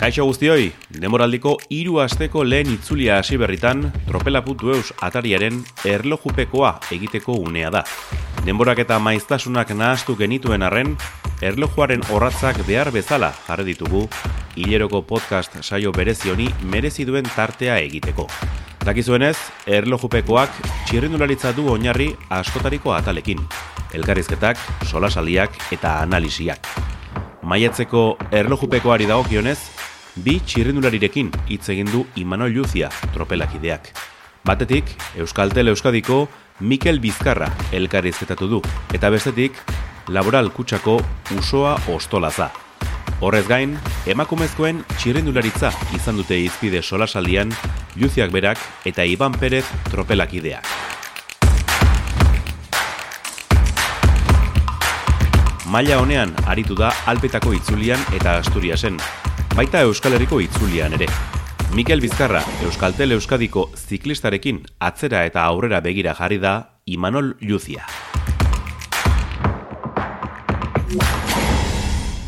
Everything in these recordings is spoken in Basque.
Kaixo guztioi, demoraldiko hiru asteko lehen itzulia hasi berritan, tropela putu eus atariaren erlojupekoa egiteko unea da. Denborak eta maiztasunak nahastu genituen arren, erlojuaren horratzak behar bezala jarri ditugu, hileroko podcast saio berezioni merezi duen tartea egiteko. Dakizuenez, erlojupekoak txirrindularitza du oinarri askotariko atalekin, elkarrizketak, solasaliak eta analisiak. Maiatzeko erlojupekoari dagokionez, bi txirrendularirekin hitz egin du Imanol Luzia tropelakideak. Batetik, Euskaltel Euskadiko Mikel Bizkarra elkarrizketatu du, eta bestetik, laboral kutsako usoa ostolaza. Horrez gain, emakumezkoen txirrendularitza izan dute izpide solasaldian Luziak berak eta Iban Perez tropelakideak. Maila honean aritu da Alpetako itzulian eta Asturiasen, baita Euskal Herriko itzulian ere. Mikel Bizkarra, Euskaltel Euskadiko ziklistarekin atzera eta aurrera begira jarri da Imanol Luzia.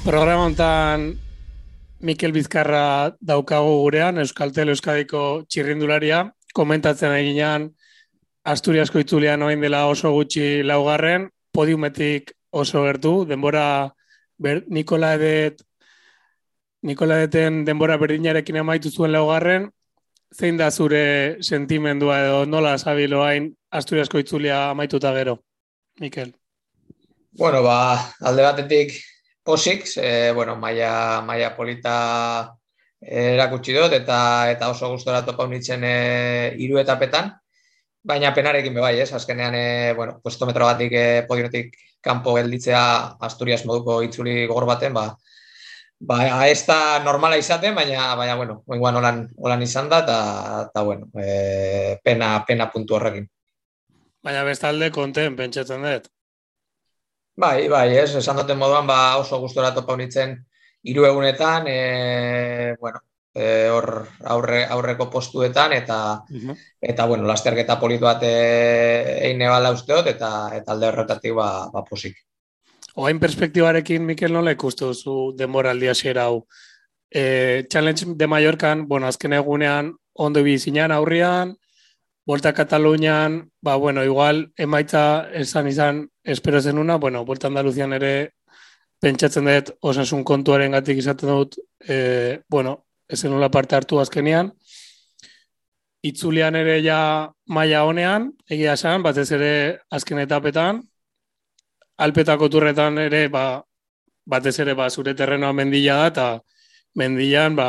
Programa hontan Mikel Bizkarra daukago gurean, Euskaltel Euskadiko txirrindularia, komentatzen eginean Asturiasko itzulian oain dela oso gutxi laugarren, podiumetik oso gertu, denbora ber, Nikola Edet Nikola deten denbora berdinarekin amaitu zuen laugarren, zein da zure sentimendua edo nola sabilo hain Asturiasko itzulia amaituta gero, Mikel? Bueno, ba, alde batetik posik, e, bueno, maia, maia polita erakutsi dut, eta eta oso gustora topa unitzen e, iru etapetan, baina penarekin bebai, ez, azkenean, e, bueno, puestometro batik e, podionetik kanpo gelditzea Asturias moduko itzuli gogor baten, ba, ba, ez da normala izaten, baina, baina bueno, oinguan holan, holan izan da, eta, bueno, e, pena, pena puntu horrekin. Baina bestalde konten, pentsatzen dut? Bai, bai, ez, esan duten moduan, ba, oso gustora topa unitzen hiru egunetan, e, bueno, e, hor aurre, aurreko postuetan, eta, eta bueno, lasterketa politu bat egin nebala usteot, eta, eta alde horretatik, ba, ba posik. Oain perspektibarekin, Mikel, nola ikustu zu denboraldi hasiera hau? E, Challenge de Mallorcan, bueno, azken egunean ondo bizinan aurrian, Volta Katalunian, ba, bueno, igual, emaitza esan izan espero zenuna, bueno, Volta Andaluzian ere pentsatzen dut osasun kontuaren gatik izaten dut, e, bueno, ezen nula parte hartu azkenean, itzulian ere ja maila honean, egia esan, batez ere azken etapetan, alpetako turretan ere, ba, batez ere, ba, zure terrenoa mendila da, eta mendilan, ba,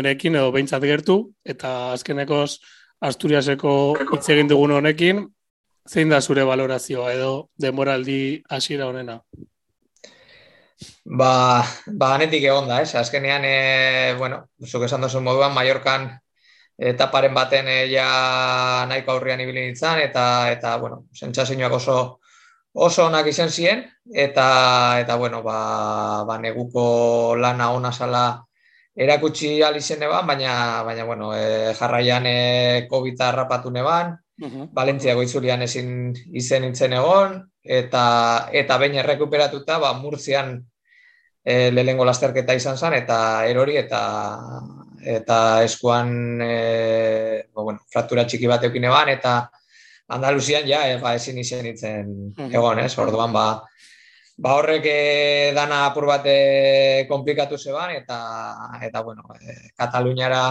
erekin edo behintzat gertu, eta azkenekoz Asturiaseko hitz egin dugun honekin, zein da zure valorazioa edo demoraldi hasiera honena? Ba, ba anetik egon da, ez? Azkenean, e, bueno, zuk esan duzu moduan, Mallorcan etaparen baten e, ja nahiko aurrian ibili nintzen, eta, eta bueno, sentsazioak oso, oso onak izan ziren, eta, eta bueno, ba, ba neguko lana ona sala erakutsi alizen eban, baina, baina bueno, e, jarraian e, COVID harrapatu neban, uh -huh. Valentzia goitzulian ezin izen nintzen egon, eta, eta bain errekuperatuta, ba, Murtzian e, lehengo lasterketa izan zen, eta erori, eta eta eskuan e, bueno, fraktura txiki bat eukin eban, eta Andaluzian ja, e, ba, ezin izan nintzen egon, ez? Orduan, ba, ba horrek e, dana apur bat e, komplikatu zeban, eta, eta bueno, e, Kataluniara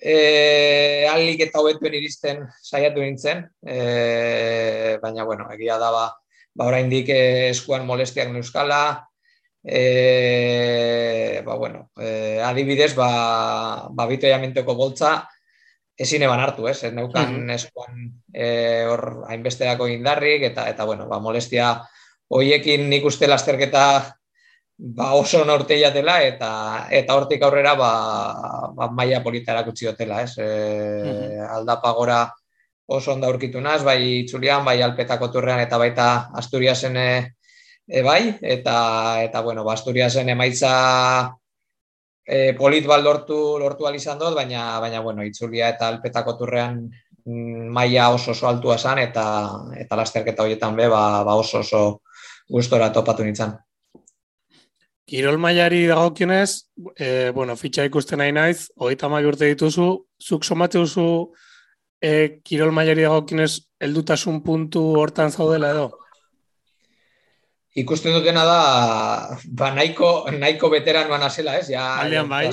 e, alik eta hobetuen iristen saiatu nintzen, e, baina, bueno, egia da, ba, ba oraindik eskuan molestiak neuskala, e, ba, bueno, e, adibidez, ba, ba bitoiamenteko boltza, ezin eban hartu, ez? Ez neukan mm eskuan e, hor hainbesteako indarrik, eta, eta bueno, ba, molestia hoiekin nik uste lasterketa ba, oso norteia dela, eta, eta hortik aurrera ba, ba, maia polita erakutsi dutela, ez? E, Aldapa gora oso onda aurkitu naz, bai itzulian, bai alpetako turrean, eta baita Asturiasen e, e, bai, eta, eta bueno, ba, Asturiasen emaitza e, polit bal lortu, lortu izan dut, baina, baina bueno, itzulia eta alpetako turrean mm, maila oso oso altua esan, eta, eta lasterketa horietan be, ba, ba oso oso gustora topatu nintzen. Kirol mailari dagokionez, e, bueno, fitxa ikusten nahi naiz, hogeita mai urte dituzu, zuk somate duzu e, kirol mailari dagokionez heldutasun puntu hortan zaudela edo? Ikusten dutena da, ba, nahiko, nahiko veteranoan azela, ez? Ja, Aldean bai.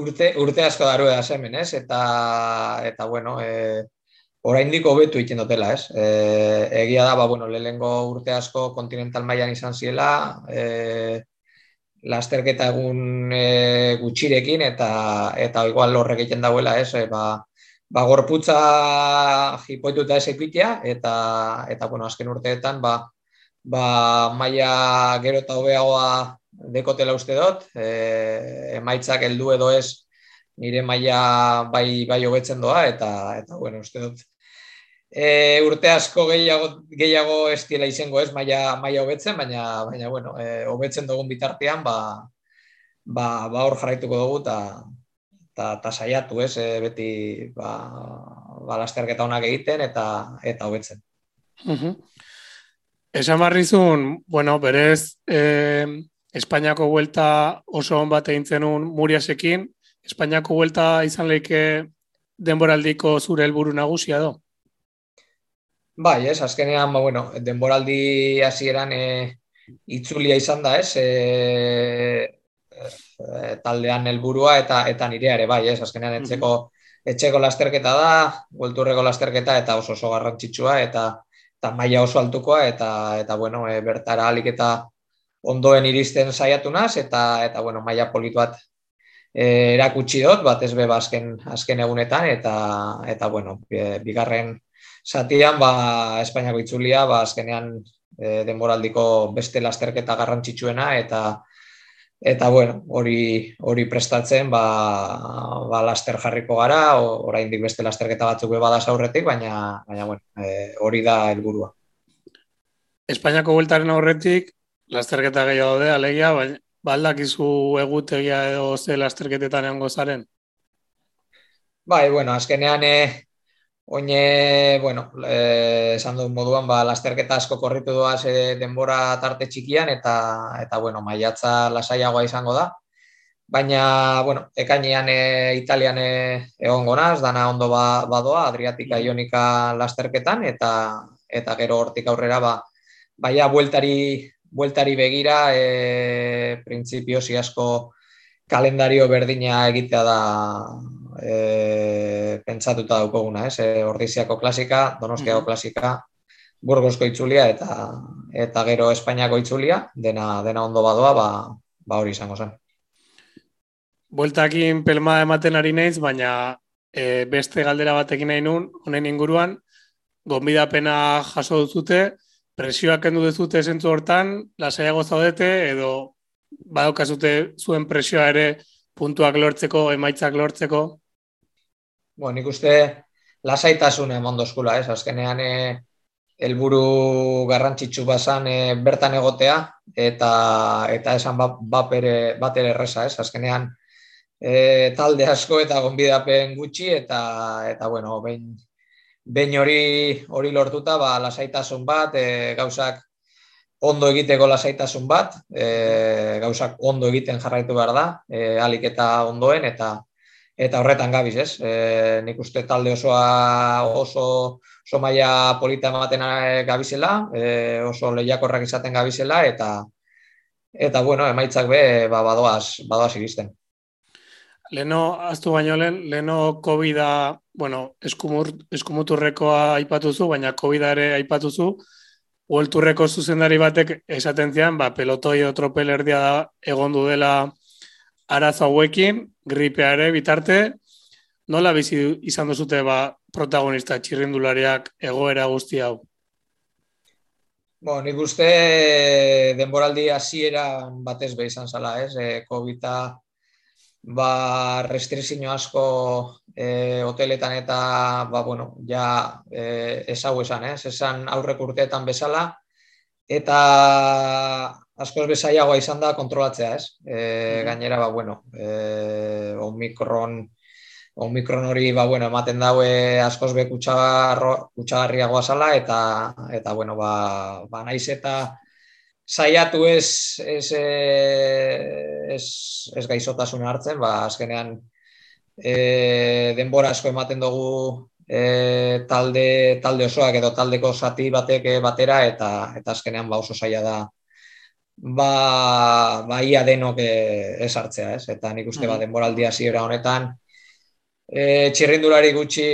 urte, urte asko daru da hemen, ez? Eta, eta bueno, e, oraindik hobetu egiten dutela, ez? E, egia da, ba, bueno, lehengo urte asko kontinental mailan izan ziela, e, lasterketa egun e, gutxirekin eta eta igual horrek egiten dauela, ez? E, ba, ba gorputza jipoituta ez ekitea eta eta bueno, azken urteetan ba ba maila gero eta hobeagoa dekotela uste dut, e, emaitzak heldu edo ez nire maila bai bai hobetzen doa eta eta bueno, uste dut e, urte asko gehiago, gehiago estiela izango ez, maia, maia hobetzen, baina, baina bueno, e, hobetzen dugun bitartean, ba, ba, ba hor jarraituko dugu, eta ta, ta saiatu ez, e, beti ba, ba lasterketa honak egiten, eta eta hobetzen. Uh Esan barrizun, bueno, berez, eh, Espainiako vuelta oso hon bat egin zenun Muriasekin, Espainiako vuelta izan leike denboraldiko zure helburu nagusia do? Bai, ez, azkenean, ba, bueno, denboraldi hasieran e, itzulia izan da, ez, e, e, taldean helburua eta eta nirea ere, bai, ez, azkenean etxeko, etxeko lasterketa da, guelturreko lasterketa eta oso oso garrantzitsua eta eta maila oso altukoa eta eta bueno, e, bertara alik eta ondoen iristen saiatu naz eta eta bueno, maila polit bat e, erakutsi dut, bat ez be ba, azken, azken egunetan eta eta bueno, e, bigarren Zatian, ba, Espainiako itzulia, ba, azkenean e, denboraldiko beste lasterketa garrantzitsuena, eta eta bueno, hori hori prestatzen, ba, ba laster jarriko gara, oraindik beste lasterketa batzuk be bada aurretik, baina baina bueno, e, hori da helburua. Espainiako bueltaren aurretik lasterketa gehiago daude, alegia, baina baldakizu egutegia edo ze lasterketetan egongo zaren. Bai, bueno, azkenean eh Oine, bueno, eh, esan duen moduan, ba, lasterketa asko korritu doaz e, denbora tarte txikian, eta, eta bueno, maiatza lasaiagoa izango da. Baina, bueno, ekainean e, Italian e, egon gonaz, dana ondo ba, badoa, Adriatika Ionika lasterketan, eta eta gero hortik aurrera, ba, baia bueltari, bueltari begira, e, printzipio asko kalendario berdina egitea da e, pentsatuta daukoguna, ez? E, Ordiziako klasika, Donostiako mm klasika, Burgosko itzulia eta eta gero Espainiako itzulia, dena dena ondo badoa, ba, ba hori izango zen. Bueltakin pelma ematen ari naiz, baina e, beste galdera batekin nahi nun, honen inguruan, gonbidapena jaso duzute, presioak kendu duzute zentzu hortan, lasaiago zaudete, edo badaukazute zuen presioa ere puntuak lortzeko, emaitzak lortzeko? Bueno, nik uste lasaitasun eman dozkula, ez? Azkenean, e, helburu garrantzitsu bazan e, bertan egotea, eta eta esan bat, bat, bat ere erresa, ez? Azkenean, e, talde asko eta gonbidapen gutxi, eta, eta bueno, behin, behin hori hori lortuta, ba, lasaitasun bat, e, gauzak ondo egiteko lasaitasun bat, e, gauzak ondo egiten jarraitu behar da, e, alik eta ondoen, eta eta horretan gabiz, ez? E, nik uste talde osoa oso, oso maia polita ematen gabizela, e, oso lehiakorrak izaten gabizela, eta eta bueno, emaitzak be, ba, badoaz, badoaz iristen. Leno, aztu baino lehen, leno COVID-a, bueno, eskumur, eskumuturrekoa aipatuzu, baina COVID-a ere aipatuzu, Uelturreko zuzendari batek esaten zian, ba, pelotoi otropel erdia da egondu dela arazo hauekin, gripeare bitarte, nola bizi izan duzute ba, protagonista txirrindulariak egoera guzti hau? Bo, nik uste denboraldi hasiera batez be izan zala, ez? E, covid ba, restrizio asko e, hoteletan eta, ba, bueno, ja e, ez hau esan, ez? Esan aurrek urteetan bezala, eta askoz bezaiagoa izan da kontrolatzea, ez? E, gainera, ba, bueno, e, omikron, omikron hori, ba, bueno, ematen daue askoz be kutsagarriagoa zala, eta, eta bueno, ba, ba naiz eta saiatu ez, ez, ez, ez gaizotasun hartzen, ba, azkenean e, denbora asko ematen dugu e, talde, talde osoak edo taldeko zati batek batera eta eta azkenean ba oso saia da ba, ba ia denok ez hartzea, ez? Eta nik uste ba mm. denboraldi hasiera honetan e, txirrindulari gutxi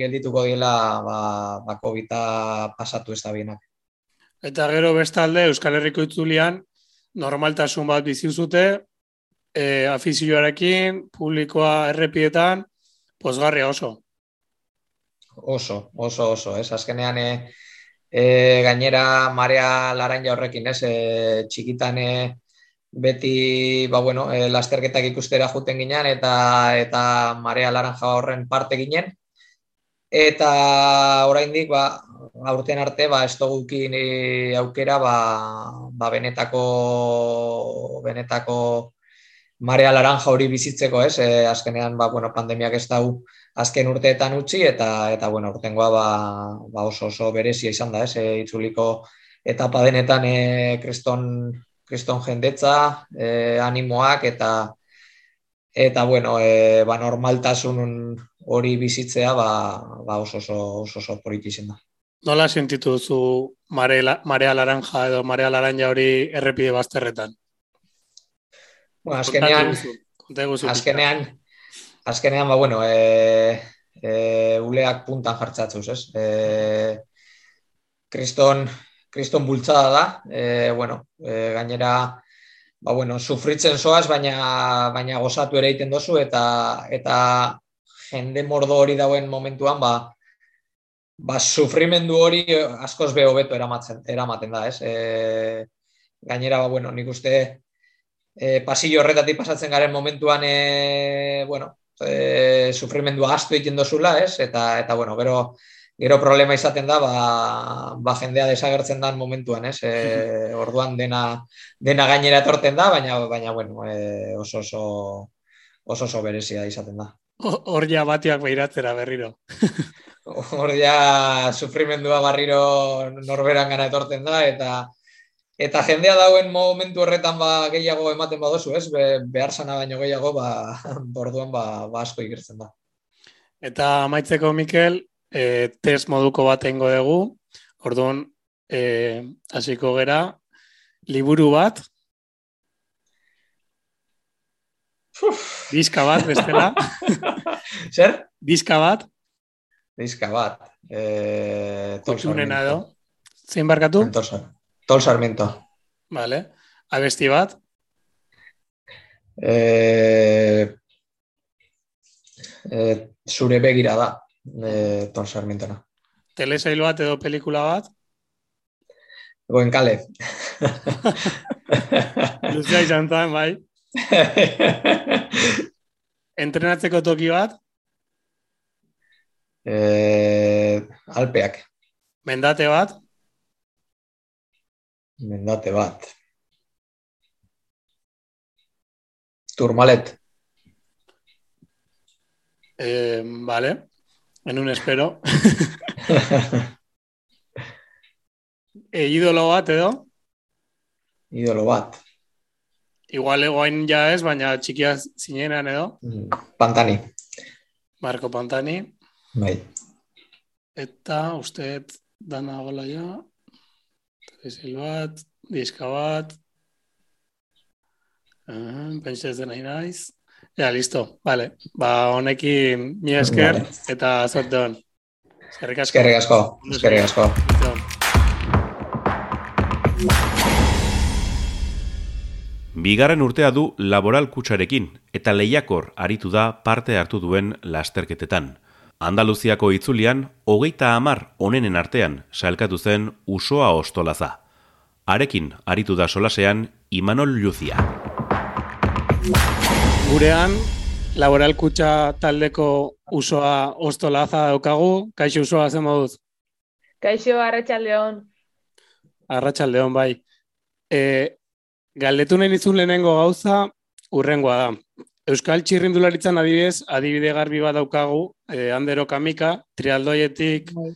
geldituko diela ba, ba covid pasatu ez da bienak. Eta gero bestalde Euskal Herriko itzulian normaltasun bat bizi zute e, afizioarekin, publikoa errepietan, posgarria oso. Oso, oso, oso, ez, azkenean e, gainera marea laranja horrekin, ez, e, txikitan e, beti, ba, bueno, e, lasterketak ikustera juten ginen, eta eta marea laranja horren parte ginen, eta oraindik ba, aurten arte ba ez dugukin e, aukera ba, ba benetako benetako marea laranja hori bizitzeko, ez? E, azkenean ba, bueno, pandemiak ez dau azken urteetan utzi eta eta bueno, urtengoa ba, ba oso oso berezia izan da, ez? E, itzuliko etapa denetan e, kriston kriston jendetza, e, animoak eta eta bueno, e, ba normaltasun hori bizitzea ba, ba oso oso oso oso da. Nola sentitu zu marea, marea laranja edo marea laranja hori errepide bazterretan? Bueno, azkenean, azkenean, azkenean, ba, bueno, e, e, uleak puntan jartzatzuz, ez? E, kriston, kriston bultzada da, e, bueno, e, gainera, ba, bueno, sufritzen zoaz, baina, baina gozatu ere egiten dozu, eta, eta jende mordo hori dauen momentuan, ba, ba, sufrimendu hori askoz beho beto eramatzen, eramaten da, ez? E, gainera, ba, bueno, nik uste e, pasillo horretatik pasatzen garen momentuan, e, bueno, e, sufrimendua astu egiten dozula, ez? Eta, eta bueno, gero, gero problema izaten da, ba, ba jendea desagertzen da momentuan, ez? E, orduan dena, dena gainera etorten da, baina, baina bueno, e, oso, oso, oso, oso berezia izaten da. Hor ja batiak behiratzera berriro. hor ja sufrimendua barriro norberan gana etorten da, eta eta jendea dauen momentu horretan ba, gehiago ematen badozu, ez? Be, behar sana baino gehiago, ba, borduan ba, ba asko ikertzen da. Eta amaitzeko, Mikel, e, test moduko bat eingo dugu, orduan, e, hasiko gera, liburu bat, Uf. Diska bat, bestela. Zer? Diska bat. Diska bat. Eh, Sarmiento. edo? Zein barkatu? Tol Sarmiento. Vale. Abesti bat? Eh, eh, zure begira da. Eh, Tol Sarmiento. Telesail bat edo pelikula bat? Goen kale. Luzia izan zan, bai. Entrenatzeko toki bat? Eh, alpeak. Mendate bat? Mendate bat. Turmalet. Eh, vale. En un espero. e, idolo bat, edo? Idolo bat. Igual egoain ja ez, baina txikia zinenan, edo? Mm, Pantani. Marco Pantani. Bai. Eta uste dana gola ja. Telesil bat, diska bat. Uh, Pentsa ez dena inaiz. Ja, listo. Vale. Ba, honekin mi esker vale. eta zorte hon. Eskerrik asko. Eskerrik asko. Eskerrik asko. Bigarren urtea du laboral kutsarekin eta lehiakor aritu da parte hartu duen lasterketetan. Andaluziako itzulian, hogeita amar onenen artean salkatu zen usoa ostolaza. Arekin, aritu da solasean, Imanol Luzia. Gurean, laboral kutsa taldeko usoa ostolaza daukagu, kaixo usoa zen moduz? Kaixo, arratxaldeon. Arratxaldeon, bai. E, galdetu nahi nizun lehenengo gauza, urrengoa da. Euskal txirrindularitzan adibidez, adibide garbi bat daukagu, eh, Andero Kamika, trialdoietik bai.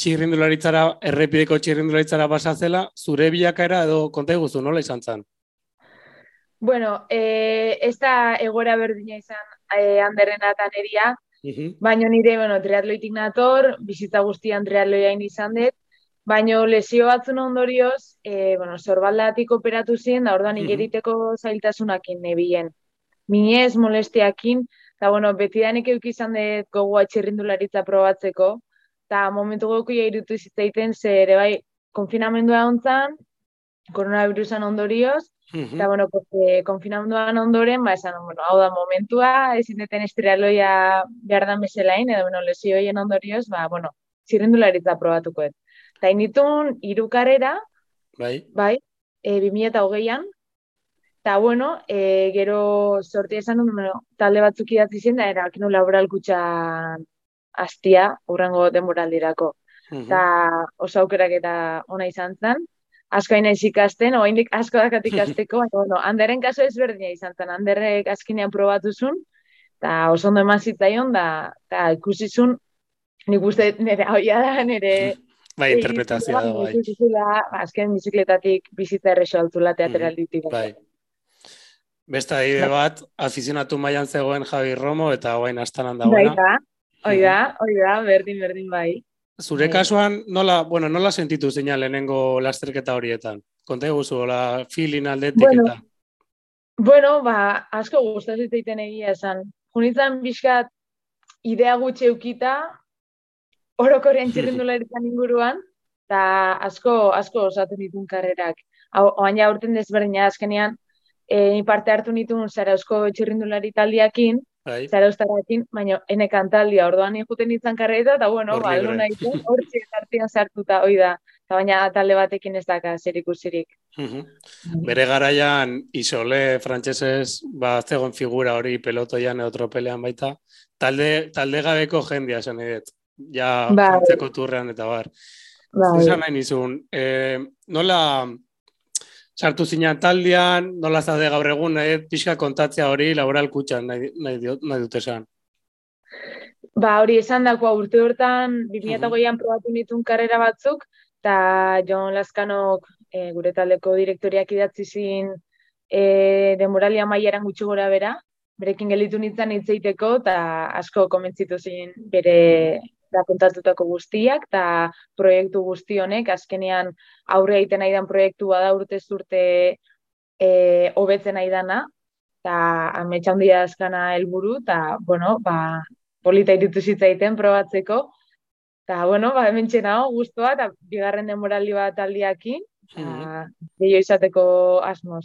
txirrindularitzara, errepideko txirrindularitzara basatzela, zure bilakaera edo konta guzu, nola izan zen? Bueno, e, ez da egora berdina izan e, handerrena eta neria, baina nire, bueno, triatloitik nator, bizitza guztian triatloiain izan dut, baina lesio batzun ondorioz, e, bueno, zorbaldatik operatu ziren, da orduan igeriteko zailtasunakin nebien. Minez, molestiakin, eta bueno, beti danik euk izan dut gogoa txirrindularitza probatzeko, eta momentu goku ja irutu zitzaiten, ze ere bai, konfinamendua ontzan, koronavirusan ondorioz, Eta, bueno, porque konfinamenduan ondoren, ba, esan, bueno, hau da momentua, ezin deten estrialoia behar dan bezalain, edo, bueno, lesioien ondorioz, ba, bueno, zirrendularitza probatuko ez. Eta initun, irukarera, bai, bai, e, 2008an, eta, bueno, e, gero sorti esan, bueno, talde batzuk idatzi zen, da, era, kino laboral kutxan astia, urrengo denboraldirako. Eta oso aukerak eta ona izan zen, asko hain ez ikasten, oaindik asko dakat ikasteko, baina, bueno, handeren kaso ezberdina izan zen, handerrek askinean probatu zuen, eta oso ondo eman zitzaion, da, eta ikusi zuen, nik uste nire hauia da, nire... Bai, interpretazioa da, bai. Azken bizikletatik bizitza errexo altzula teatralditik. Bai. Beste adibide bat, afizionatu mailan zegoen Javi Romo, eta guain astanan dagoena. Bai da, oi da, oi da, berdin, berdin bai. Zure kasuan, nola, bueno, nola sentitu zeina lehenengo lasterketa horietan? Konta guzu, la feeling aldetik Bueno, eta... Bueno, ba, asko gustaz egiten egia esan. Junitzen bizkat idea gutxi eukita, orokorrean txirrindularitzan inguruan, eta asko, asko osatzen ditun karrerak. Hau, oain ja urten desberdina azkenean, e, parte hartu nituen zarauzko txirrindulari taldiakin, Bai, zarauztarakin, baina enekan taldia, orduan juten nintzen karreta, eta bueno, ba, aldu nahi hortzi artean sartuta, hoi da. Eta baina talde batekin ez daka zer ikusirik. Bere garaian isole frantsesez ba zegoen figura hori pelotoian edo tropelean baita. Talde, talde gabeko jendea esan dut. Ja, Bai. turrean eta bar. Bai. Esan nahi nizun, e, nola sartu zinan taldean, nola zade gaur egun, nahi dut pixka kontatzea hori laboral kutxan nahi, nahi, diot, nahi dut esan. Ba, hori esan dakoa urte hortan, 2008an probatu nituen karrera batzuk, eta Jon Laskanok e, gure taldeko direktoriak idatzi zin e, demoralia maiaran gutxi gora bera, berekin gelitu nintzen hitz egiteko, eta asko komentzitu zin bere da kontatutako guztiak, eta proiektu guzti honek, azkenean aurre egiten nahi dan proiektua da urte urte e, hobetzen nahi dana, eta ametsa handia azkana helburu, eta, bueno, ba, polita iritu zitzaiten probatzeko. Eta, bueno, ba, hemen txenao, guztua, eta bigarren demoraldi bat aldiakin, eta gehiago izateko asmoz.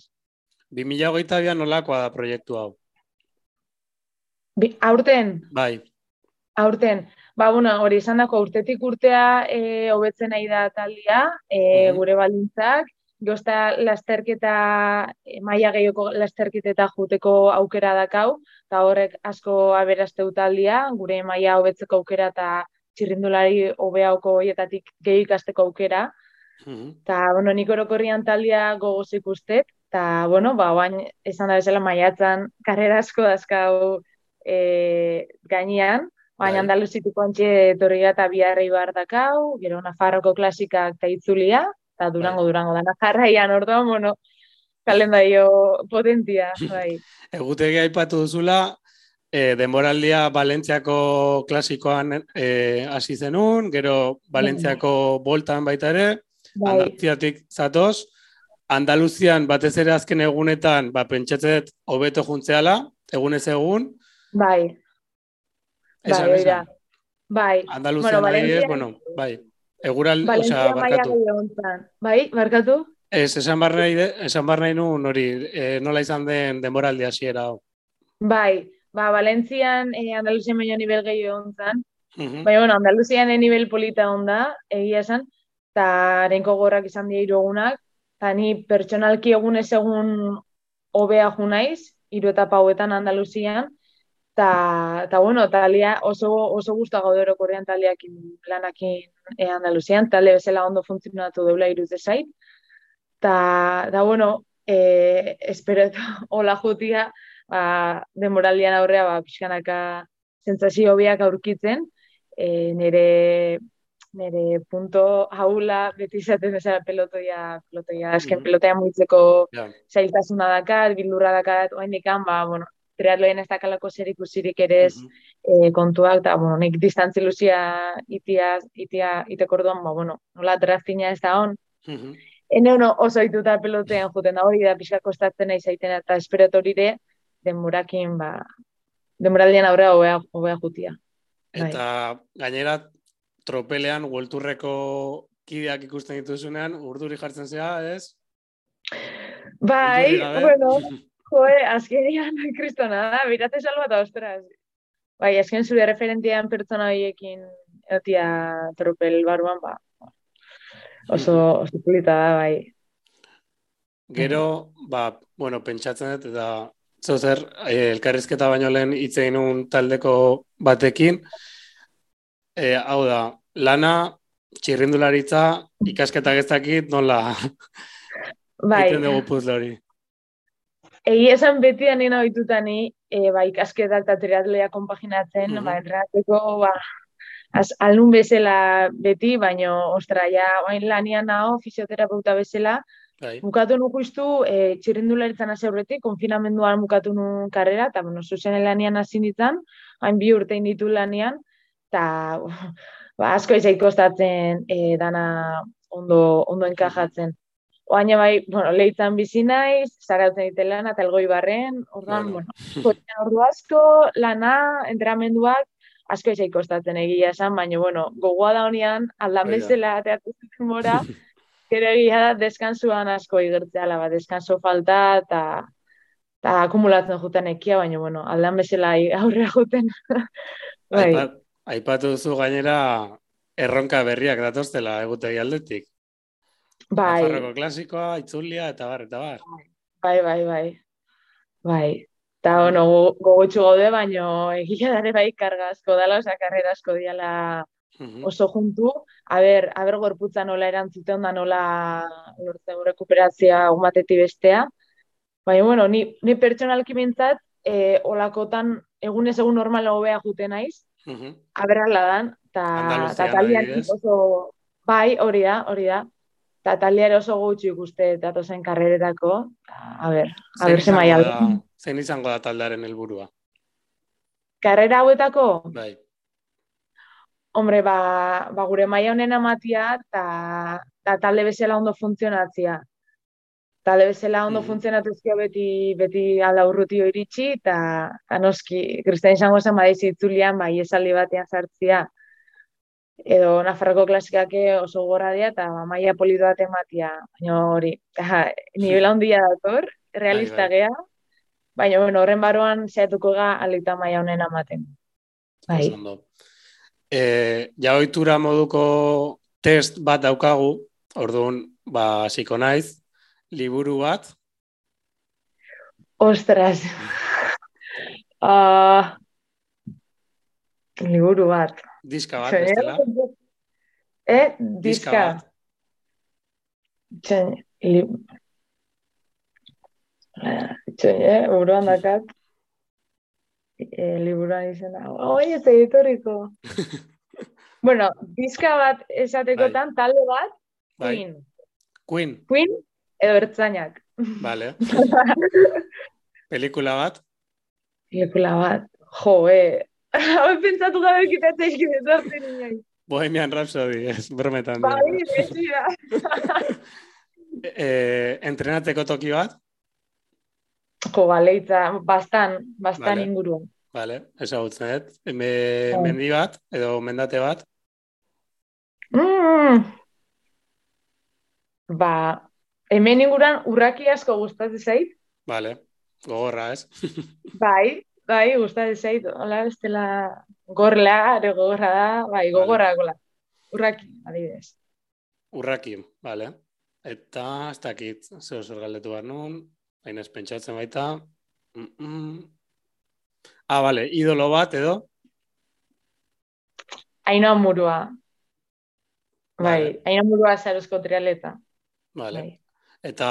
2022 nolakoa da proiektu hau? Bi, aurten, Bai, aurten, ba, bueno, hori izan dako urtetik urtea e, hobetzen nahi da taldia, e, Mhm. gure baldintzak, Gozta lasterketa, e, maila gehioko lasterketeta juteko aukera dakau, eta horrek asko aberasteu taldia, gure maila hobetzeko aukera eta txirrindulari hobeauko hoietatik gehi ikasteko aukera. Mhm. Eta, bueno, nik orokorrian taldia gogoz ikustet, eta, bueno, ba, bain, esan da bezala maiatzan karrera asko dazkau e, gainean, baina Bai. Andaluzituko antxe torria eta biharrei bar dakau, gero Nafarroko klasikak eta itzulia, eta Durango, Durango da jarraian, orduan, bueno, kalendario potentia, bai. Egutegi aipatu duzula, e, denboraldia Valentziako klasikoan e, hasi zenun, gero Valentziako boltan baita ere, bai. Andaluziatik zatoz, Andaluzian batez ere azken egunetan, ba, pentsatzet hobeto juntzeala, egunez egun, Bai, esan, bai, esan. Bai, Andaluzian Bueno, adibidez, bueno, bai, egural, Valentzia osea, barkatu. Bai, barkatu? Ez, esan bar nahi, esan bar nahi nuen hori, e, nola izan den denboraldi hasiera hau. Bai, ba, Valentzian, eh, Andaluzian baino nivel gehiago hontan, Mhm. Baina, bueno, Andaluzian e nivel polita onda, egia esan, eta arenko gorrak izan dira hiru egunak, eta ni pertsonalki egunez egun hobea ju naiz, hiru etapa hauetan Andaluzian, eta, eta bueno, talia oso, oso guztua gaude orokorrean taliakin lanakin e, Andaluzian, talde bezala ondo funtzionatu deula irudze zait, eta, eta bueno, e, espero eta hola jutia, ba, demoraldian aurrea, ba, pixkanaka sentsazio hobiak aurkitzen, e, nire nire punto haula beti izaten bezala pelotoia, pelotoia, azken mm -hmm. pelotoia muitzeko yeah. zailtasuna dakat, bildurra dakat, oain dikan, ba, bueno, triatloen ez dakalako zer ikusirik ere ez mm -hmm. e, kontuak, eta, bueno, nik distantzi luzia itia, itia, iteko orduan, ba, bueno, nola draftina ez da hon, mm -hmm. Ene ono oso ituta pelotean juten da hori da pixka kostatzen nahi zaiten eta esperatorire denborakin ba denboraldian aurrea hobea hobea jutia. Bai. Eta gainera tropelean huelturreko kideak ikusten dituzunean urduri jartzen zea, ez? Bai, bueno, joe, azkenian kristona da, birate salva eta ostras. Bai, azken zure referentian pertsona horiekin eotia tropel baruan, ba, oso, oso polita da, bai. Gero, ba, bueno, pentsatzen dut, eta zozer, eh, elkarrizketa baino lehen hitzein un taldeko batekin, e, hau da, lana, txirrindularitza, ikasketak ez dakit, nola, bai. iten dugu puzle hori. Egi esan beti anina oitutani, e, ba, ikasketak eta triatlea kompaginatzen, mm -hmm. ba, entrenateko, ba, az, alun bezala beti, baino, ostra, ja, oain lanian nao, fisioterapeuta bezala, bai. bukatu nuku iztu, e, txirrindularitzan hasi aurretik, konfinamenduan bukatu nu karrera, eta, bueno, zuzen lanian hasi nintzen, hain bi urtein ditu lanian, eta, ba, asko izai kostatzen e, dana ondo, ondo enkajatzen. Oaina bai, bueno, lehitzan bizi naiz, zarautzen dite lana, eta elgoi barren, orduan, bueno, bueno ordu asko, lana, entramenduak, asko izai kostatzen egia esan, baina, bueno, gogoa da honian, aldan bezala ateatu zuten mora, gero egia da, deskansuan asko igertzea, laba, deskanso falta, eta eta akumulatzen juten ekia, baina, bueno, aldan bezala aurrera juten. bai. Aipatu duzu gainera, erronka berriak datoztela egutegi aldetik. Bai. Nafarroko klasikoa, itzulia, eta bar, eta bar. Bai, bai, bai. Bai. Eta, bueno, gogotxu gaude, baino egia dare bai karga asko dala, oza, karrera asko diala oso juntu. A ber, a ber gorputza nola erantzuten da nola lortzen rekuperazia umateti bestea. Baina, bueno, ni, ni pertsonalki bintzat, e, olakotan egunez egun normal hobea jute naiz. Uh -huh. Aberrala dan, eta talian oso... Bai, hori da, hori da. Eta taldeare oso gutxi ikuste datozen karrererako. A ber, a ber, ze maia. Zein izango da taldearen helburua? Karrera hauetako? Bai. Hombre, ba, ba gure maia honen amatia eta talde bezala ondo funtzionatzia. Talde bezala ondo mm. funtzionatuzkia beti, beti alda urrutio iritsi, eta noski, kristain izango zen badaizi itzulian, bai esaldi batean zartzia, edo Nafarroko klasikak oso gorra dira, eta maia polido bat ematia, baina hori, nivela handia dator, realista bai, bai. gea, Baina, bueno, horren baroan zehatuko ga alita maia honen amaten. Bai. E, ja oitura moduko test bat daukagu, orduan, ba, ziko naiz, liburu bat. Ostras. uh, liburu bat. Diska bat, bestela. Eh, diska. diska bat. Txen, li... Itxoin, eh? Buruan dakat. E, liburuan izena. Oi, ez editoriko. bueno, diska bat esatekotan, bai. talde bat, bai. Queen. Queen. Queen edo ertzainak. Vale. Pelikula bat? Pelikula bat. Jo, eh. Hau pentsatu gabe kitatzea izkidetu Bohemian Rhapsody, ez, brometan. Bai, besira. eh, entrenateko toki bat? Jo, baleitza, bastan, bastan vale. inguruan. Vale, ezagutzen dut. Me, oh. Mendi bat, edo mendate bat? Mm. Ba, hemen inguruan urraki asko gustatzen zait. Vale, gogorra, ez? bai, bai, gustatzen zait. Hola, ez dela gorla, ere gogorra da, bai, gogorra, gola. Urraki, adibidez. Urraki, vale. Eta, ez dakit, zeo zer galdetu behar nun, Hain ez pentsatzen baita. Mm -mm. Ah, bale, idolo bat edo? Aina murua. Bai, vale. aina murua zaruzko trialeta. Vale. Bai. Eta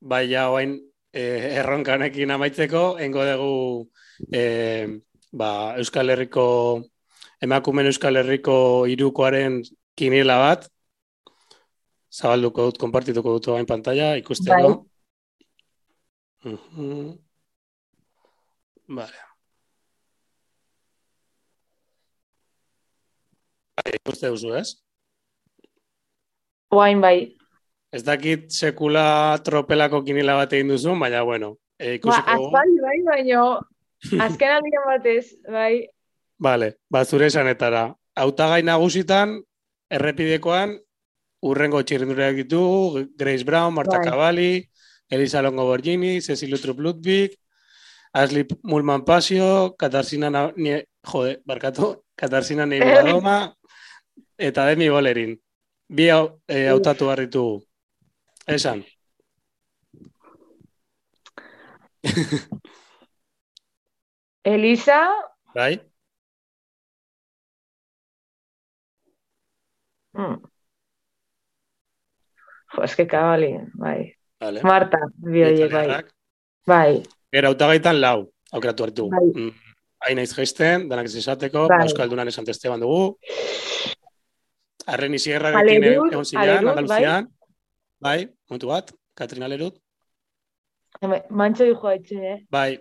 bai ja oain eh, erronkanekin amaitzeko, engo dugu eh, ba, Euskal Herriko emakumen Euskal Herriko irukoaren kinila bat, zabalduko dut, konpartituko dut hain pantalla, ikusteko. Bai. Uh -huh. Vale. Bai, ikuste duzu, ez? Oain bai. Ez dakit sekula tropelako kinila bat egin duzu, baina bueno. E, ba, azpaldi bai, baina azken aldian batez, bai. Vale, ba, zure esanetara. Autagai nagusitan, errepidekoan, urrengo txirrindureak ditu, Grace Brown, Marta bai. Cavalli, Elisa Longo Borgini, Cecil Utrup Ludwig, Ashley Mulman Pasio, Katarsina, nie, jode, barkatu, Katarsina Neibadoma, eta Demi Bolerin. Bi hau, e, hautatu barritu. Esan. Elisa. Bai. Mm. Jo, eske kabali, bai. Vale. Marta, bi horiek, bai. Bai. Era hautagaitan lau, aukeratu hartu. Bai. Mm. Hain aiz geisten, danak ez esateko, bai. Euskaldunan esan testeban dugu. Arren izierra ekin egon zilean, Andaluzian. Bai. Bai, momentu bat, Katrina Lerut. Mantxo di joa etxe, eh? Bai.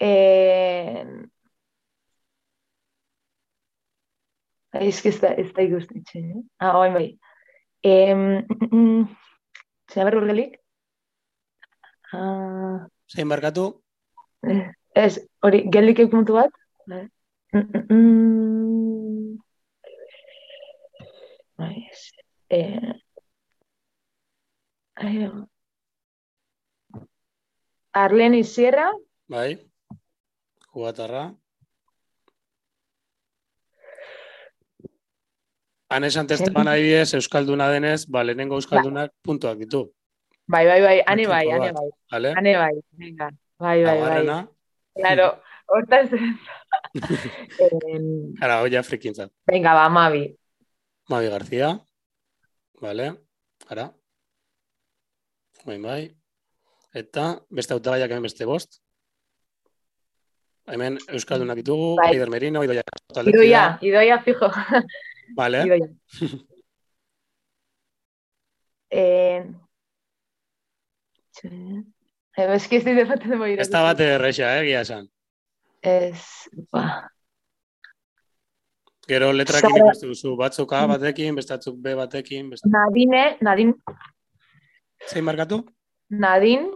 Eh... Ez que ez da, ez da ikustitxe, eh? Ah, oin bai. Eh, mm, Zer berru urgelik? Ah... Zein barkatu? Ez, hori, gelik puntu bat? Bai. Mm, mm. Eh, Arlene Sierra. Bai. Jugatarra. Anes antes te van adibidez, Euskalduna denez, ba, lehenengo Euskaldunak ba. puntuak ditu. Bai, bai, bai, ane bai, ane bai. Vale. Ane bai, venga. Bai, bai, bai. Claro, hortaz. Ara, oia frikintzat. Venga, ba, Mavi. Mavi García. Vale. Ara. Bai, bai. Eta beste hautagaiak hemen beste bost. Hemen Euskaldunak ditugu, bai. Eider Merino, Idoia. Idoia, Idoia fijo. Vale. Idoia. eh... Ez que estoy de parte de morir. Esta bate de rexa, eh, guía san. Ez, ba. Gero letrakin Zara... duzu, batzuk A batekin, bestatzuk B batekin. Bestatzuk... Nadine, Nadine. Zein markatu? Nadine,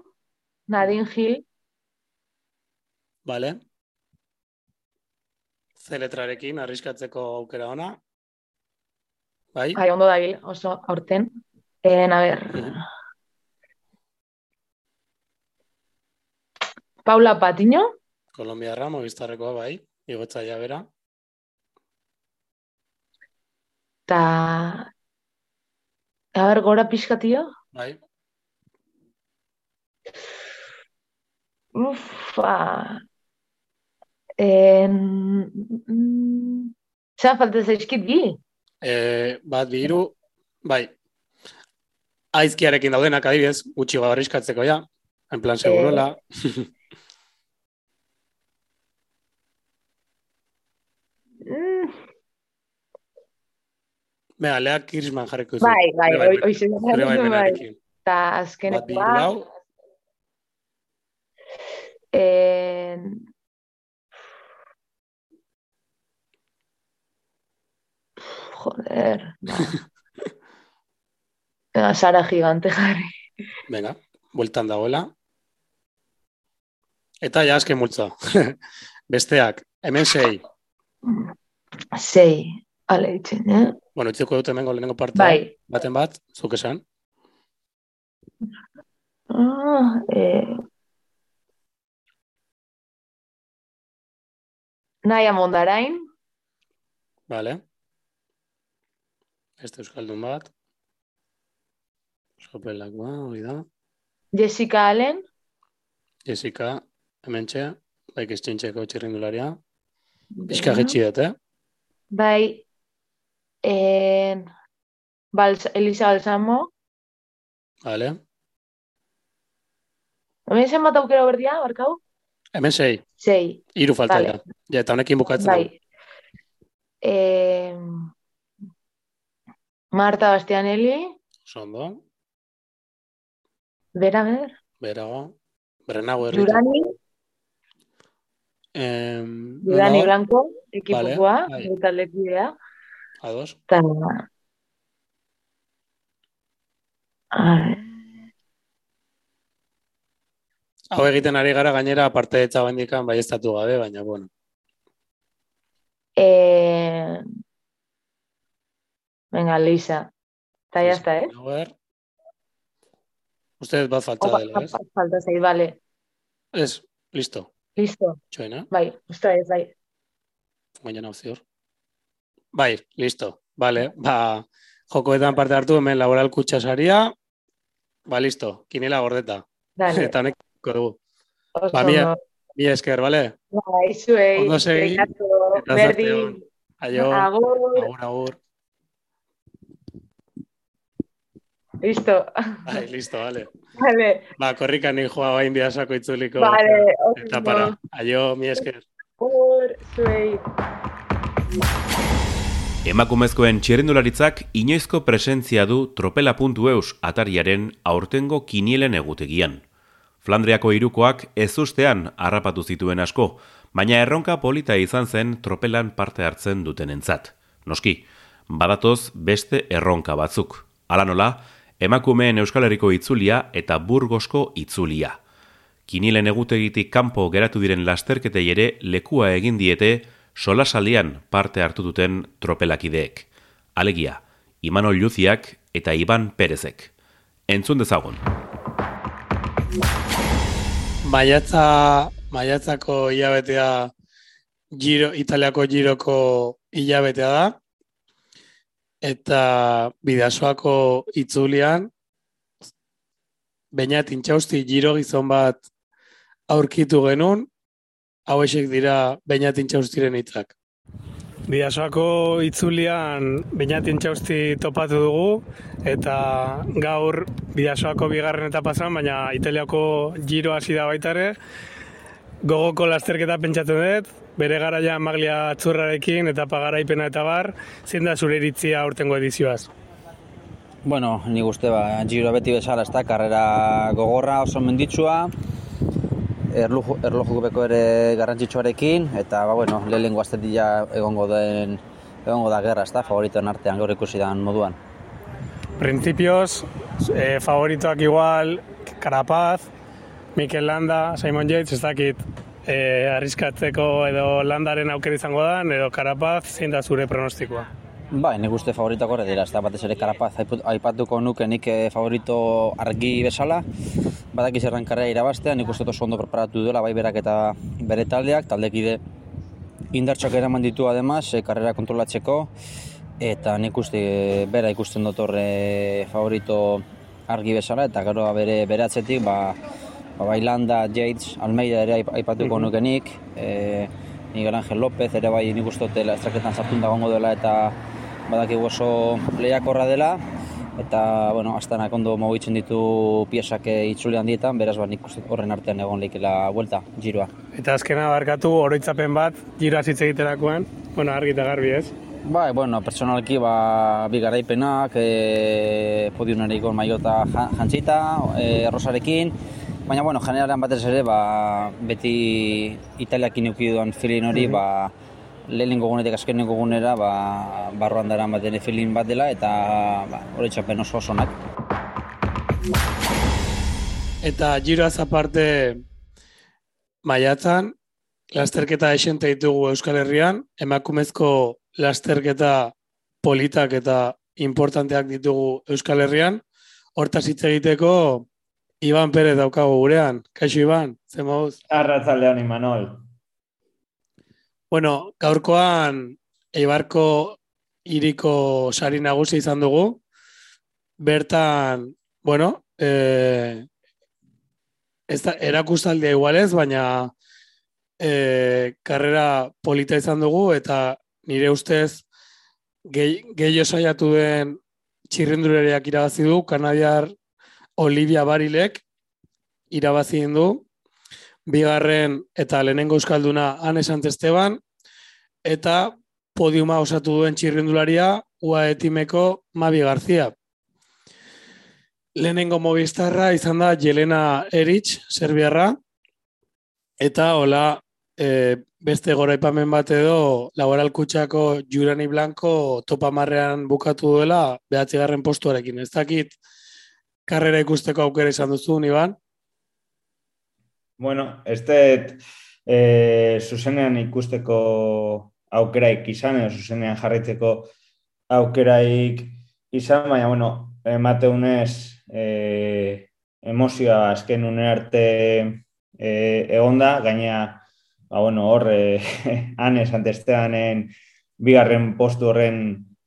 Nadine Gil. Vale. Ze letrarekin, arriskatzeko aukera ona. Bai? Bai, ondo da oso aurten. En, a ver... Paula Patiño. Colombia Ramo, biztarrekoa, bai. Igotza ja bera. Ta... A ver, gora pixka, tio? Bai. Ufa... En... Zan falta zaizkit bi? Eh, bat biru, bai. Aizkiarekin daudenak adibidez, gutxi gabarrizkatzeko ja. En plan, segurola. Eh... Bega, lea Kirsman jarriko zu. Bai, bai, oi, oi, oi, oi, bai. Ta azkeneko bat. En... Joder, ba. Venga, Sara gigante jarri. Venga, bueltan dagoela. Eta ja azken multza. Besteak, hemen sei. Sei, ale itzen, eh? Bueno, itzeko dut hemengo lehenengo parte. Bai. Baten bat, zuk esan. Ah, eh... Naia Mondarain. Vale. Este euskaldun bat. Sopelak ba, hori da. Jessica Allen. Jessica, hemen txea. Baik ez txintxeko txirrindularia. Bizka getxi dut, eh? Bai, en Bals Elisa Balsamo. Vale. Hemen zen bat aukera berdia, barkau? Hemen sei. Sei. Iru falta vale. ja. Ja, eta honekin bukatzen. Bai. Eh, Marta Bastianelli. Sondo. Bera, ber. Berago. Brenago Durani. Eh, Durani no, Blanco, ekipokoa, Vale, vale, taldekidea. Ados. Ta... A ver. Hau egiten ari gara gainera parte etza bandikan bai estatu gabe, baina bueno. Eh... Venga, Lisa. Eta ya está, eh? A ver. Ustedes bat falta Opa, dela, ez? Falta zei, vale. Ez, listo. Listo. Txoena, Bai, usta ez, bai. gaina opzior. Bai, listo. Vale, ba, jokoetan parte hartu hemen laboral kutsasaria. Ba, listo, kinela gordeta. Dale. Eta honek dugu. Oso Ba, mila, mila esker, bale? Bai, zuei. Ondo segi, eta on. Aio, Agur. agur, agur. Listo. Bai, listo, vale. Vale. Ba, korrikan ni joa bain bidasako itzuliko. Vale, Eta para. Aio, mi esker. Agur, zuei. Emakumezkoen txirrendularitzak inoizko presentzia du tropela.eus atariaren aurtengo kinielen egutegian. Flandriako irukoak ez ustean harrapatu zituen asko, baina erronka polita izan zen tropelan parte hartzen dutenentzat. Noski, badatoz beste erronka batzuk. Hala nola, emakumeen Euskal Herriko itzulia eta burgosko itzulia. Kinielen egutegitik kanpo geratu diren lasterketei ere lekua egin diete solasaldian parte hartu duten tropelakideek. Alegia, Imanol Luziak eta Iban Perezek. Entzun dezagun. Maiatza, maiatzako hilabetea giro, Italiako giroko hilabetea da. Eta bidasoako itzulian, baina tintxausti giro gizon bat aurkitu genuen, hauexek dira baina tintxaustiren hitzak. Bidasoako itzulian Beñatin txausti topatu dugu eta gaur Bidasoako bigarren etapa zen, baina Italiako giro hasi da baita. Gogoko lasterketa pentsatzen dut, bere garaia maglia txurrarekin etapa garaipena eta bar, zein da zure iritzia aurtengo edizioaz? Bueno, ni uste ba, Giro beti bezala, ez da, karrera gogorra oso menditsua, erloju, erlojupeko ere garrantzitsuarekin, eta, ba, bueno, lehenengo astetia egongo den, egongo da gerra, ez da, favoritoen artean gaur ikusi dan moduan. Principios, eh, favoritoak igual, Carapaz, Mikel Landa, Simon Yates, ez dakit, eh, arriskatzeko edo landaren aukera izango da, edo Carapaz, zein da zure pronostikoa? Bai, nik uste favoritoak horre dira, ez da, batez ere karapaz aipatuko nuke nik eh, favorito argi bezala, badakiz errankarrea irabaztea, nik uste oso ondo preparatu duela, bai berak eta bere taldeak, taldekide indartxoak eraman ditu además, eh, karrera kontrolatzeko, eta nik uste bera ikusten dut horre favorito argi bezala, eta gero bere beratzetik, ba, ba, bai Landa, Yates, Almeida ere aip- aipatuko nuke nik, eh, Miguel Ángel López ere bai nik uste dut estraketan sartun dagoengo dela eta badakigu oso lehiakorra dela eta bueno, astanak ondo mugitzen ditu piesak eh, itzuli handietan, beraz ba nik horren artean egon leikela vuelta, giroa. Eta azkena barkatu oroitzapen bat, giroaz hitz egiterakoan, bueno, argi eta garbi ez. Bai, bueno, personalki ba, bi garaipenak, e, podiunareiko maiota ja- jantzita, e, rosarekin, baina, bueno, generalean batez ere, ba, beti italiakin euki dudan feeling hori, ba, lehenengo gunetik azkenengo gunera, ba, barruan dara bat ere feeling bat dela, eta ba, oroitzapen oso osonak. Eta giroaz aparte maiatzan, lasterketa esente ditugu Euskal Herrian, emakumezko lasterketa politak eta importanteak ditugu Euskal Herrian. Hortaz hitz egiteko, Iban Perez daukagu gurean. Kaixo Iban, zen moduz? Arratzaldeon Imanol. Bueno, gaurkoan Eibarko iriko sari nagusi izan dugu. Bertan, bueno, eh, ez da, erakustaldia igualez, baina eh, karrera polita izan dugu eta nire ustez gehi, gehiago saiatu den txirrendulariak irabazi du, Kanadiar Olivia Barilek irabazi du, bigarren eta lehenengo euskalduna Ane Sant Esteban, eta podiuma osatu duen txirrendularia UAE timeko Mabi Garzia. Lehenengo mobistarra izan da Jelena Erich, serbiarra, eta hola e, beste goraipamen bat edo laboral kutsako Jurani Blanco topa marrean bukatu duela behatzigarren postuarekin. Ez dakit karrera ikusteko aukera izan duzu, Iban? Bueno, este e, zuzenean ikusteko aukeraik izan, edo zuzenean jarraitzeko aukeraik izan, baina, bueno, emateunez e, emozioa azken une arte e, egonda, gaina, ba, bueno, hor, e, anez, antesteanen bigarren postu horren,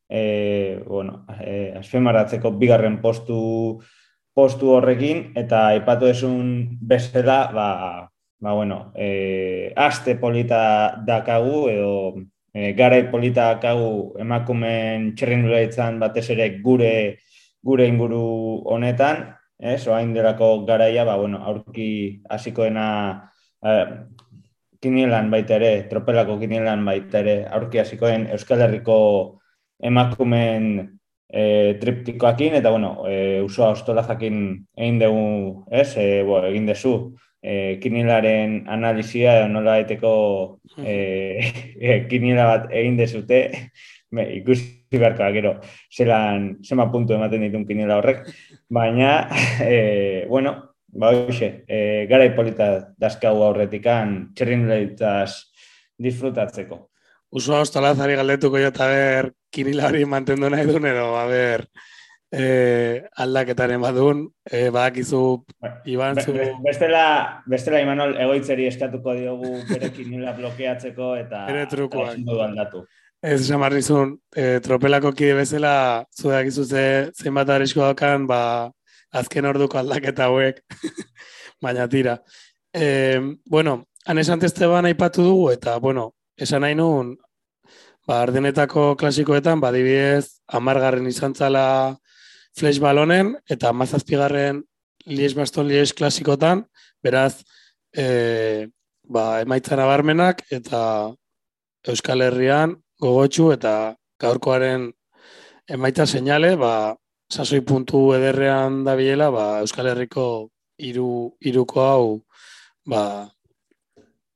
e, bueno, e, azfemaratzeko bigarren postu postu horrekin, eta aipatu esun bezala, ba, ba, bueno, e, aste polita dakagu, edo e, garai polita dakagu emakumen itzan batez ere gure gure inguru honetan, ez, oain delako garaia, ba, bueno, aurki hasikoena eh, kinielan baita ere, tropelako kinielan baita ere, aurki hasikoen Euskal Herriko emakumen e, triptikoakin, eta, bueno, e, usoa ostolazakin egin dugu, ez, e, bo, egin dezu, e, kinielaren analizia, nola daiteko e, e, kiniela bat egin dezute, me, ikusi beharko gero zelan zema puntu ematen ditun kiniela horrek, baina, e, bueno, ba hoxe, e, gara hipolita dazkau aurretikan txerrin disfrutatzeko. Uso hau zari galdetuko jo eta ber kinila hori mantendu nahi duen edo, a ber, e, aldaketaren badun, e, badakizu, ba, Iban, zu... bestela, bestela, Imanol, egoitzeri eskatuko diogu bere kinila blokeatzeko eta... Bere trukoak. aldatu. Ez esan barrizun, e, tropelako kide bezala, zueak izuze zenbat arrisko dakan, ba, azken orduko aldaketa hauek, baina tira. E, bueno, anesan testeban aipatu dugu, eta, bueno, esan nahi nun, ba, ardenetako klasikoetan, ba, dibidez, amargarren izan zala flash balonen, eta mazazpigarren lies baston lies klasikotan, beraz, e, ba, emaitzan abarmenak, eta Euskal Herrian, gogotxu eta gaurkoaren emaita seinale, ba, sasoi puntu ederrean da biela, ba, Euskal Herriko iru, iruko hau ba,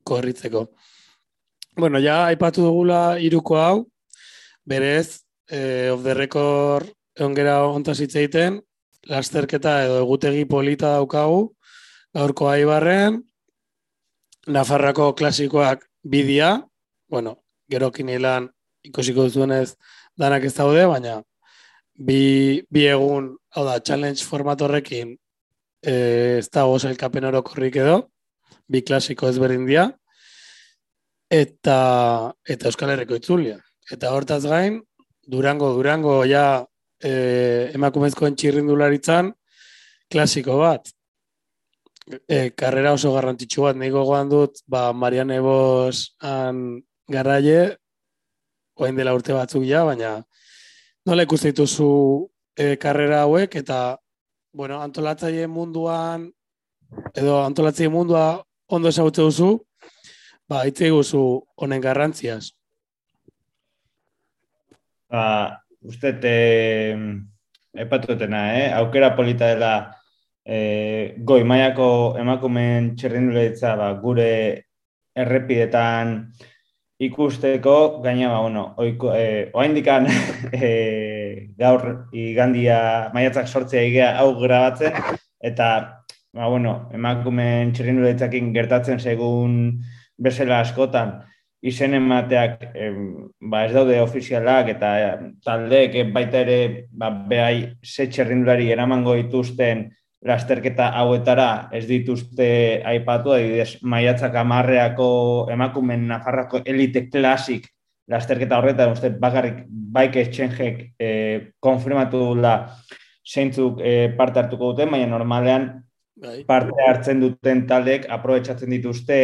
korritzeko. Bueno, ja, aipatu dugula iruko hau, berez, eh, of the record ongera ontaz egiten, lasterketa edo egutegi polita daukagu, gaurko aibarren, Nafarrako klasikoak bidia, bueno, gero kinilan ikusiko duzuenez danak ez daude, baina bi, bi egun, hau da, challenge format horrekin e, ez da goz elkapen orokorrik edo, bi klasiko ezberdin dia, eta, eta Euskal Herriko itzulia. Eta hortaz gain, Durango, Durango, ja, e, emakumezkoen txirrindularitzan, klasiko bat. E, karrera oso garrantzitsu bat, niko gogoan dut, ba, Marian Ebos an garraie, oain dela urte batzuk ja, baina nola ikusten dituzu e, karrera hauek eta bueno, antolatzaile munduan edo antolatzaile mundua ondo esagutze duzu, ba, hitz guzu honen garrantziaz. Ba, uste te epatutena, eh? aukera polita dela e, goi maiako emakumen txerrinduletza ba, gure errepidetan ikusteko, gaina, ba, bueno, oiko, e, oa indikan e, gaur igandia maiatzak sortzea igea hau grabatzen, eta, ba, bueno, emakumen txerrinuletzakin gertatzen segun bezala askotan, izen emateak e, ba, ez daude ofizialak eta e, taldeek baita ere ba, behai ze txerrindulari eramango dituzten lasterketa hauetara ez dituzte aipatu, adibidez, maiatzak amarreako emakumen nafarrako elite klasik lasterketa horretan, uste bakarrik baik exchangeek e, konfirmatu da zeintzuk e, parte hartuko duten, baina normalean bai. parte hartzen duten taldeek aprobetsatzen dituzte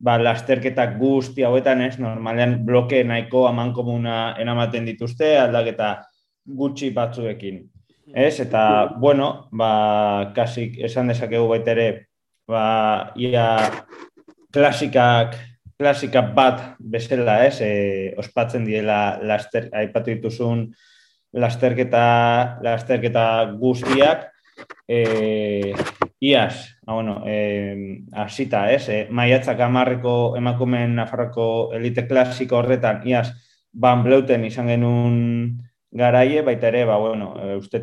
ba, lasterketak guzti hauetan, ez, normalean bloke nahiko aman komuna enamaten dituzte, aldaketa gutxi batzuekin. Ez, eta, bueno, ba, kasik esan dezakegu baita ere, ba, ia klasikak klasika bat bezala, ez, e, ospatzen diela laster, aipatu dituzun lasterketa, lasterketa guztiak, e, iaz, ah, bueno, e, asita, ez, e, maiatzak amarreko emakumen Nafarroko elite klasiko horretan, iaz, ban bleuten izan genuen garaie, baita ere, ba, bueno, e, uste,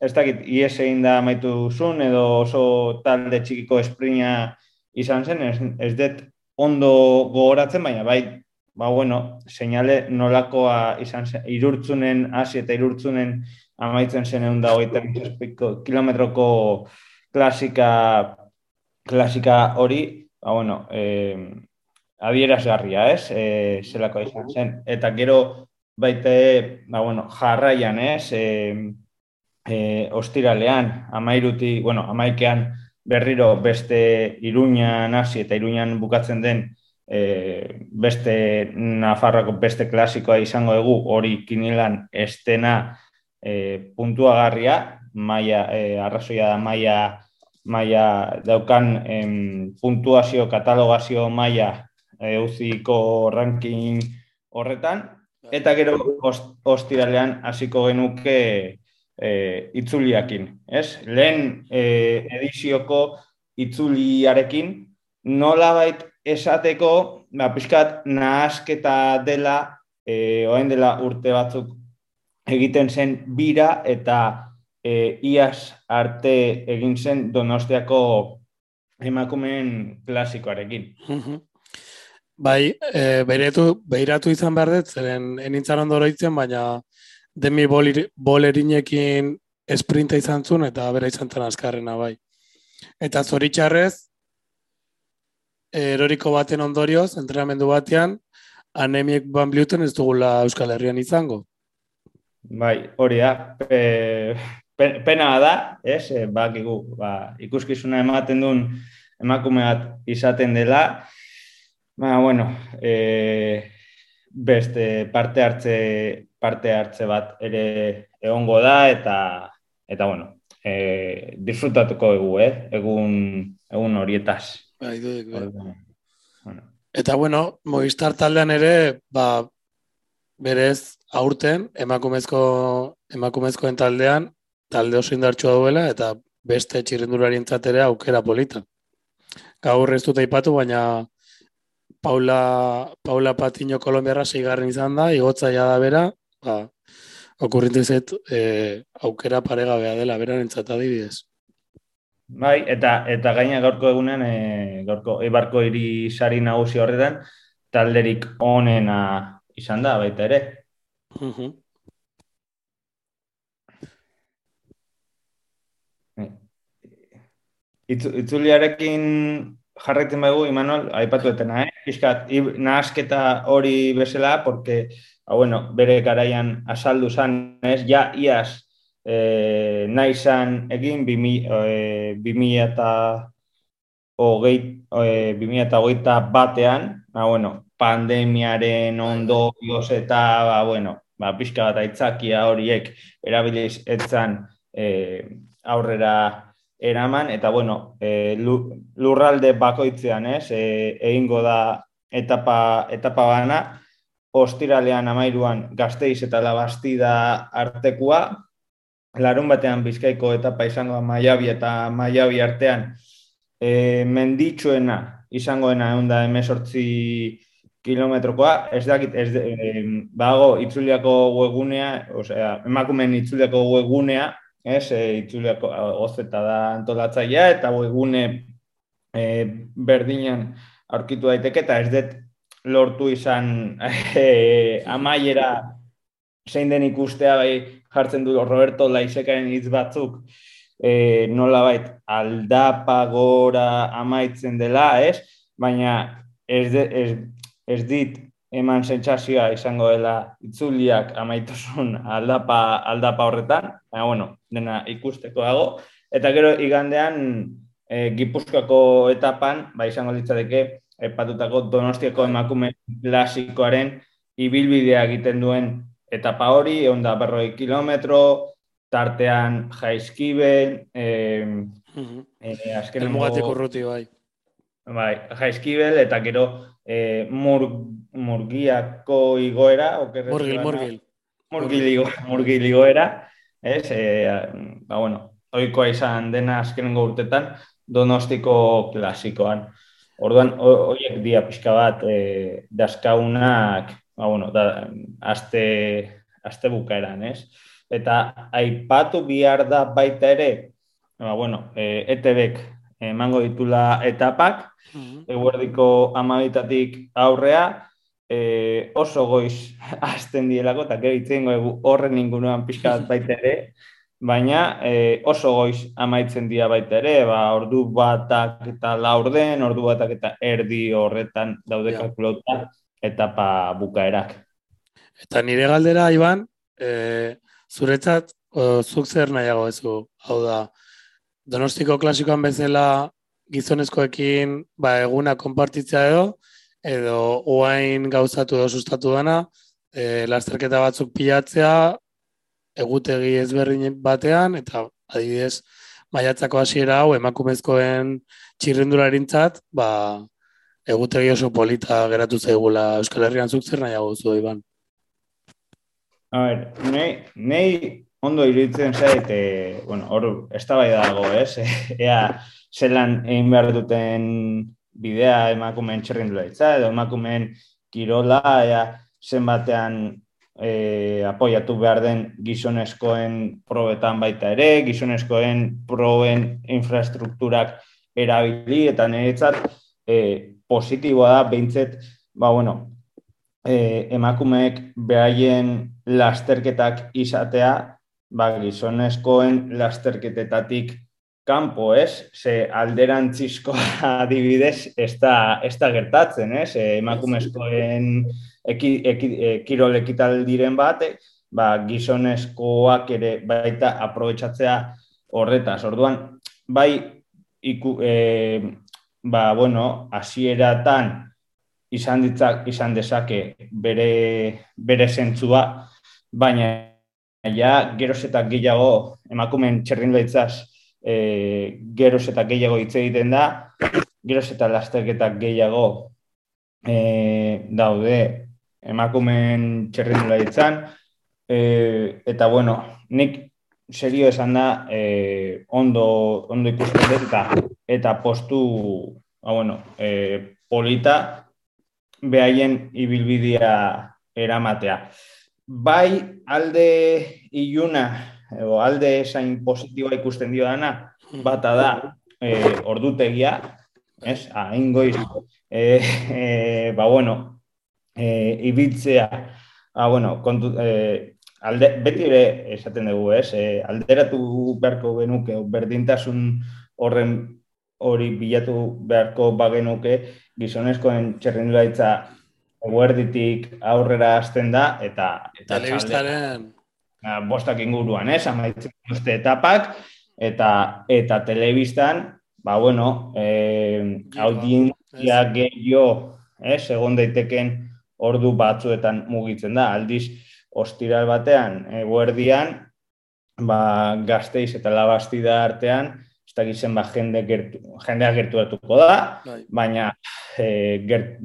ez dakit, ies egin da maitu zuen, edo oso talde txikiko esprina izan zen, ez, ez dut ondo gogoratzen, baina bai, ba bueno, seinale nolakoa izan zen, irurtzunen hasi eta irurtzunen amaitzen zen egun da hogeita kilometroko klasika, klasika hori, ba bueno, eh, adierazgarria, ez? Eh, zelako izan zen. Eta gero baite, ba bueno, jarraian, ez? Eh, eh, ostiralean, amairuti, bueno, amaikean, berriro beste iruñan hasi eta iruñan bukatzen den e, beste Nafarroko beste klasikoa izango dugu hori kinilan estena e, puntuagarria, maia, e, arrazoia da maia, maia daukan em, puntuazio, katalogazio maia e, uziko ranking horretan, eta gero ostiralean hasiko genuke e, itzuliakin, ez? Lehen e, edizioko itzuliarekin nola bait esateko, ba, pixkat nahasketa dela, e, oen dela urte batzuk egiten zen bira eta e, iaz arte egin zen donostiako emakumeen klasikoarekin. Bai, e, beiratu, izan behar dut, zeren enintzan ondoroitzen, baina demi bolerinekin esprinta izan zuen eta bera izan zen azkarrena bai. Eta zoritxarrez, eroriko baten ondorioz, entrenamendu batean, anemiek ban bliuten ez dugula Euskal Herrian izango. Bai, hori da, pena da, ez, e, bakigu, ba, ikuskizuna ematen duen emakume bat izaten dela, ba, bueno, e, beste parte hartze parte hartze bat ere egongo da eta eta bueno, eh disfrutatuko egu, eh, egun egun horietaz. Bai, bai. Bueno. Eta bueno, Movistar taldean ere, ba berez aurten emakumezko emakumezkoen taldean talde oso indartsua duela eta beste txirrendularientzat ere aukera polita. Gaur ez dut aipatu, baina Paula, Paula Patiño Kolombiarra seigarren izan da, igotzaia da bera, ba, okurrintu zet, e, aukera paregabea dela, beran entzat adibidez. Bai, eta eta gaina gaurko egunen, e, gaurko Ibarko hiri sari nagusi horretan, talderik onena izan da, baita ere. Uh -huh. Itzuliarekin jarraitzen baigu, Imanol, aipatu etena, eh? Piskat, nahasketa hori bezala, porque, ba, bueno, bere garaian asaldu zan, ez, ja, iaz, eh, nahi zan egin, bimi, eh, bimi eta hogei, eh, batean, ba, bueno, pandemiaren ondo eta, ba, bueno, ba, pixka bat aitzakia horiek erabiliz etzan eh, aurrera eraman, eta bueno, e, lurralde bakoitzean, ez, e, egingo da etapa, etapa bana, ostiralean amairuan gazteiz eta labastida artekua, larun batean bizkaiko etapa izango da maiabi eta maiabi artean, e, menditsuena izangoena egun da emesortzi kilometrokoa, ez dakit, ez, e, bago itzuliako webgunea, osea, emakumen itzuliako webgunea, ez, e, itzuleako gozeta da antolatzaia, eta webgune e, berdinan aurkitu daiteke, eta ez dut lortu izan e, amaiera zein den ikustea bai jartzen du Roberto Laisekaren hitz batzuk e, nola bait aldapa gora amaitzen dela, ez? Baina ez, de, ez, ez dit eman sentsazioa izango dela itzuliak amaituzun aldapa, aldapa horretan, baina, bueno, dena ikusteko dago. Eta gero, igandean, e, Gipuzkoako etapan, ba, izango ditzateke, epatutako donostiako emakume klasikoaren ibilbidea egiten duen etapa hori, egon da berroi kilometro, tartean jaizkibel, e, e, azken... El mugatiko bai. bai, jaizkibel, eta gero e, mur, murgiako igoera, okerrez. Murgil, murgil. Murgil, murgil igoera, ez, e, ba, bueno, oikoa izan dena azkenengo urtetan, donostiko klasikoan. Orduan, horiek dia pixka bat, e, daskaunak, ba, bueno, da, azte, azte bukaeran, ez? Eta aipatu bihar da baita ere, ba, bueno, e, ETB-ek emango ditula etapak, mm -hmm. eguerdiko amabitatik aurrea, e, oso goiz azten dielako, eta gero itzen horren inguruan pixka bat baita ere, baina e, oso goiz amaitzen dira baita ere, ba, ordu batak eta laur den, ordu batak eta erdi horretan daude ja. kalkulauta etapa bukaerak. Eta nire galdera, Iban, e, zuretzat, o, zuk zer nahiago ezu, hau da, donostiko klasikoan bezala gizonezkoekin ba, eguna konpartitzea edo, edo uain gauzatu edo sustatu dana, e, lasterketa batzuk pilatzea, egutegi ezberdin batean, eta adibidez, maiatzako hasiera hau emakumezkoen txirrendularintzat, ba, egutegi oso polita geratu zaigula Euskal Herrian zuk zer nahiago zu, Iban? A ber, nei, ondo iruditzen zait, e, bueno, hor, ez da dago, ez? Ea, zelan egin behar duten bidea emakumeen txirrindularitza, edo emakumeen kirola, ea, zenbatean e, apoiatu behar den gizonezkoen probetan baita ere, gizonezkoen proben infrastrukturak erabili, eta niretzat e, positiboa da, behintzet, ba, bueno, e, emakumeek behaien lasterketak izatea, ba, gizonezkoen lasterketetatik kanpo, ez? Ze alderantzizko adibidez ez da, ez da gertatzen, ez? emakumezkoen eki, eki, e, kirol ekitaldiren bat, ba, gizonezkoak ere baita aprobetsatzea horretaz. Orduan, bai, iku, e, ba, bueno, hasieratan izan ditzak, izan dezake bere, bere zentzua, baina ja, geroz eta gehiago, emakumen txerrin lehitzaz, e, geroz eta gehiago hitz egiten da, geroz eta lasterketak gehiago e, daude emakumen txerrindula ditzan, e, eta bueno, nik serio esan da e, ondo, ondo ikusten dut eta, eta postu ba, bueno, e, polita behaien ibilbidea eramatea. Bai alde iluna, edo alde esain positiboa ikusten dio dana, bata da e, ordutegia, ez, hain goiz, e, e, ba bueno, e, ibiltzea, ah, bueno, kontu, e, alde, beti ere esaten dugu, ez? E, alderatu beharko genuke, berdintasun horren hori bilatu beharko bagenuke, gizonezkoen txerrindulaitza eguerditik aurrera hasten da, eta... eta Telebistaren... Bostak inguruan, ez? Amaitzen duzte etapak, eta, eta telebistan, ba, bueno, eh, audientzia gehiago, ez? Egon daiteken ordu batzuetan mugitzen da. Aldiz, ostiral batean, eguerdian, ba, gazteiz eta labastida artean, ez da gizen ba, jende gertu, jendea gertuatuko da, bai. baina e, gert,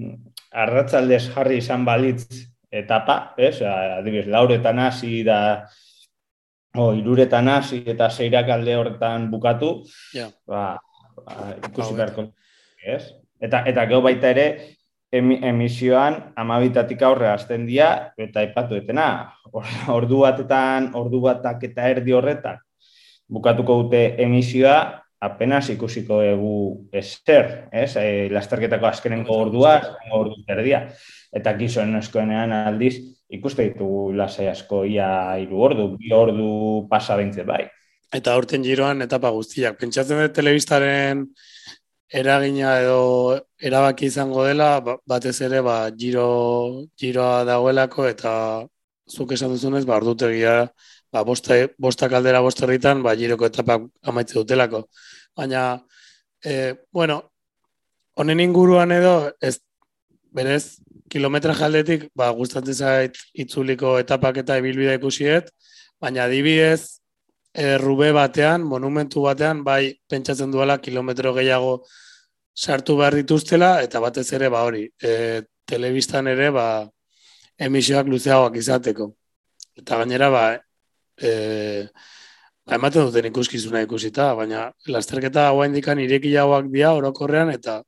arratzaldez jarri izan balitz etapa, ez? Adibidez, lauretan hasi da o, iruretan hasi eta zeirak alde horretan bukatu, ja. ba, ba, ikusi beharko, ez? Eta, eta geho baita ere, emisioan amabitatik aurre hasten dira, eta ipatu etena, ordu batetan, ordu batak eta erdi horretan, bukatuko dute emisioa, apenas ikusiko egu eser, ez? E, lasterketako azkenengo ordua, ordu erdia. Eta gizoen eskoenean aldiz, ikuste ditugu lasai asko ia iru ordu, bi ordu pasa bintze bai. Eta aurten giroan etapa guztiak. Pentsatzen dut telebistaren eragina edo erabaki izango dela, ba, batez ere ba, giro, giroa dagoelako eta zuk esan duzunez, ba, ordutegia, ba, bosta, bosta kaldera bosterritan, ba, giroko etapak amaitze dutelako. Baina, e, bueno, honen inguruan edo, ez, berez, kilometra jaldetik, ba, gustatzen zait itzuliko etapak eta ibilbide ikusiet, baina adibidez, e, rube batean, monumentu batean, bai pentsatzen duela kilometro gehiago sartu behar dituztela, eta batez ere, ba hori, e, telebistan ere, ba, emisioak luzeagoak izateko. Eta gainera, ba, e, ba, ematen duten ikuskizuna ikusita, baina lasterketa haua indikan irekiagoak dira orokorrean, eta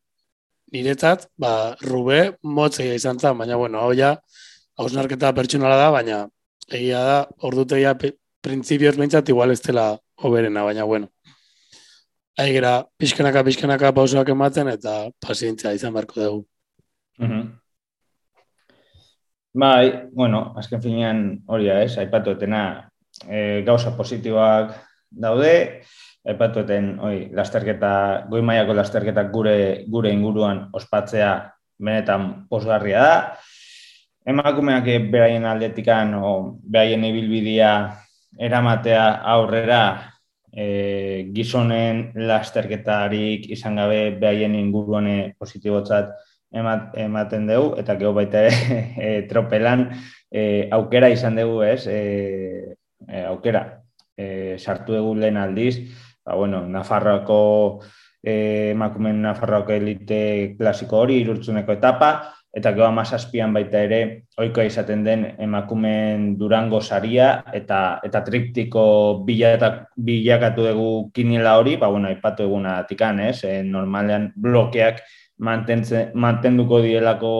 niretzat, ba, rube motzea izan zen, baina, bueno, hau ja, hausnarketa pertsonala da, baina egia da, ordutegia printzipioz behintzat igual ez dela oberena, baina, bueno. Aigera, pixkanaka, pixkanaka pausoak ematen, eta pazientzia izan beharko dugu. Mm Bai, bueno, azken finean hori da, ez, aipatu etena e, gauza positiboak daude, aipatu eten, oi, lasterketa, goi maiako lasterketak gure, gure inguruan ospatzea benetan posgarria da. Emakumeak beraien aldetikan, o, beraien ibilbidea eramatea aurrera e, gizonen lasterketarik izan gabe beraien inguruan positibotzat ematen dugu, eta geho baita e, tropelan e, aukera izan dugu, ez? E, e, aukera, e, sartu dugu lehen aldiz, ba, bueno, Nafarroako e, emakumen Nafarroako elite klasiko hori, irurtzuneko etapa, eta geho amazazpian baita ere, oikoa izaten den emakumen durango saria, eta, eta triptiko bilakatu dugu kinila hori, ba, bueno, ipatu eguna tikan, ez? E, normalean blokeak, mantenduko dielako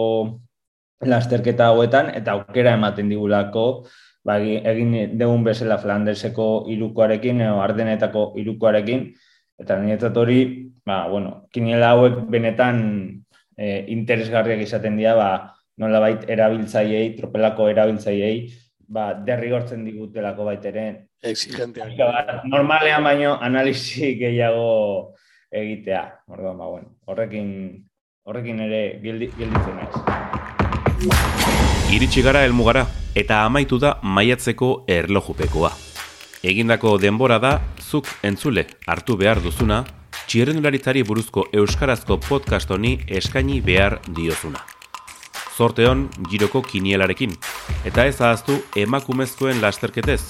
lasterketa hauetan eta aukera ematen digulako ba, egin degun bezala Flanderseko irukoarekin edo Ardenetako irukoarekin eta niretzat hori, ba, bueno, kiniela hauek benetan e, interesgarriak izaten dira, ba, nola bait erabiltzaiei, tropelako erabiltzaiei, ba, derrigortzen digutelako baiteren. Exigenteak. Normalean baino analizi gehiago egitea. Orduan, ba, bueno, horrekin horrekin ere gelditzen naiz. Iritsi gara helmugara eta amaitu da maiatzeko erlojupekoa. Egindako denbora da zuk entzule hartu behar duzuna, txirrendularitzari buruzko euskarazko podcast honi eskaini behar diozuna. Zorteon giroko kinielarekin, eta ez ahaztu emakumezkoen lasterketez,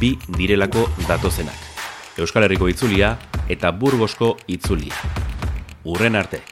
bi direlako datozenak. Euskal Herriko itzulia eta Burgosko itzulia. Urren arte.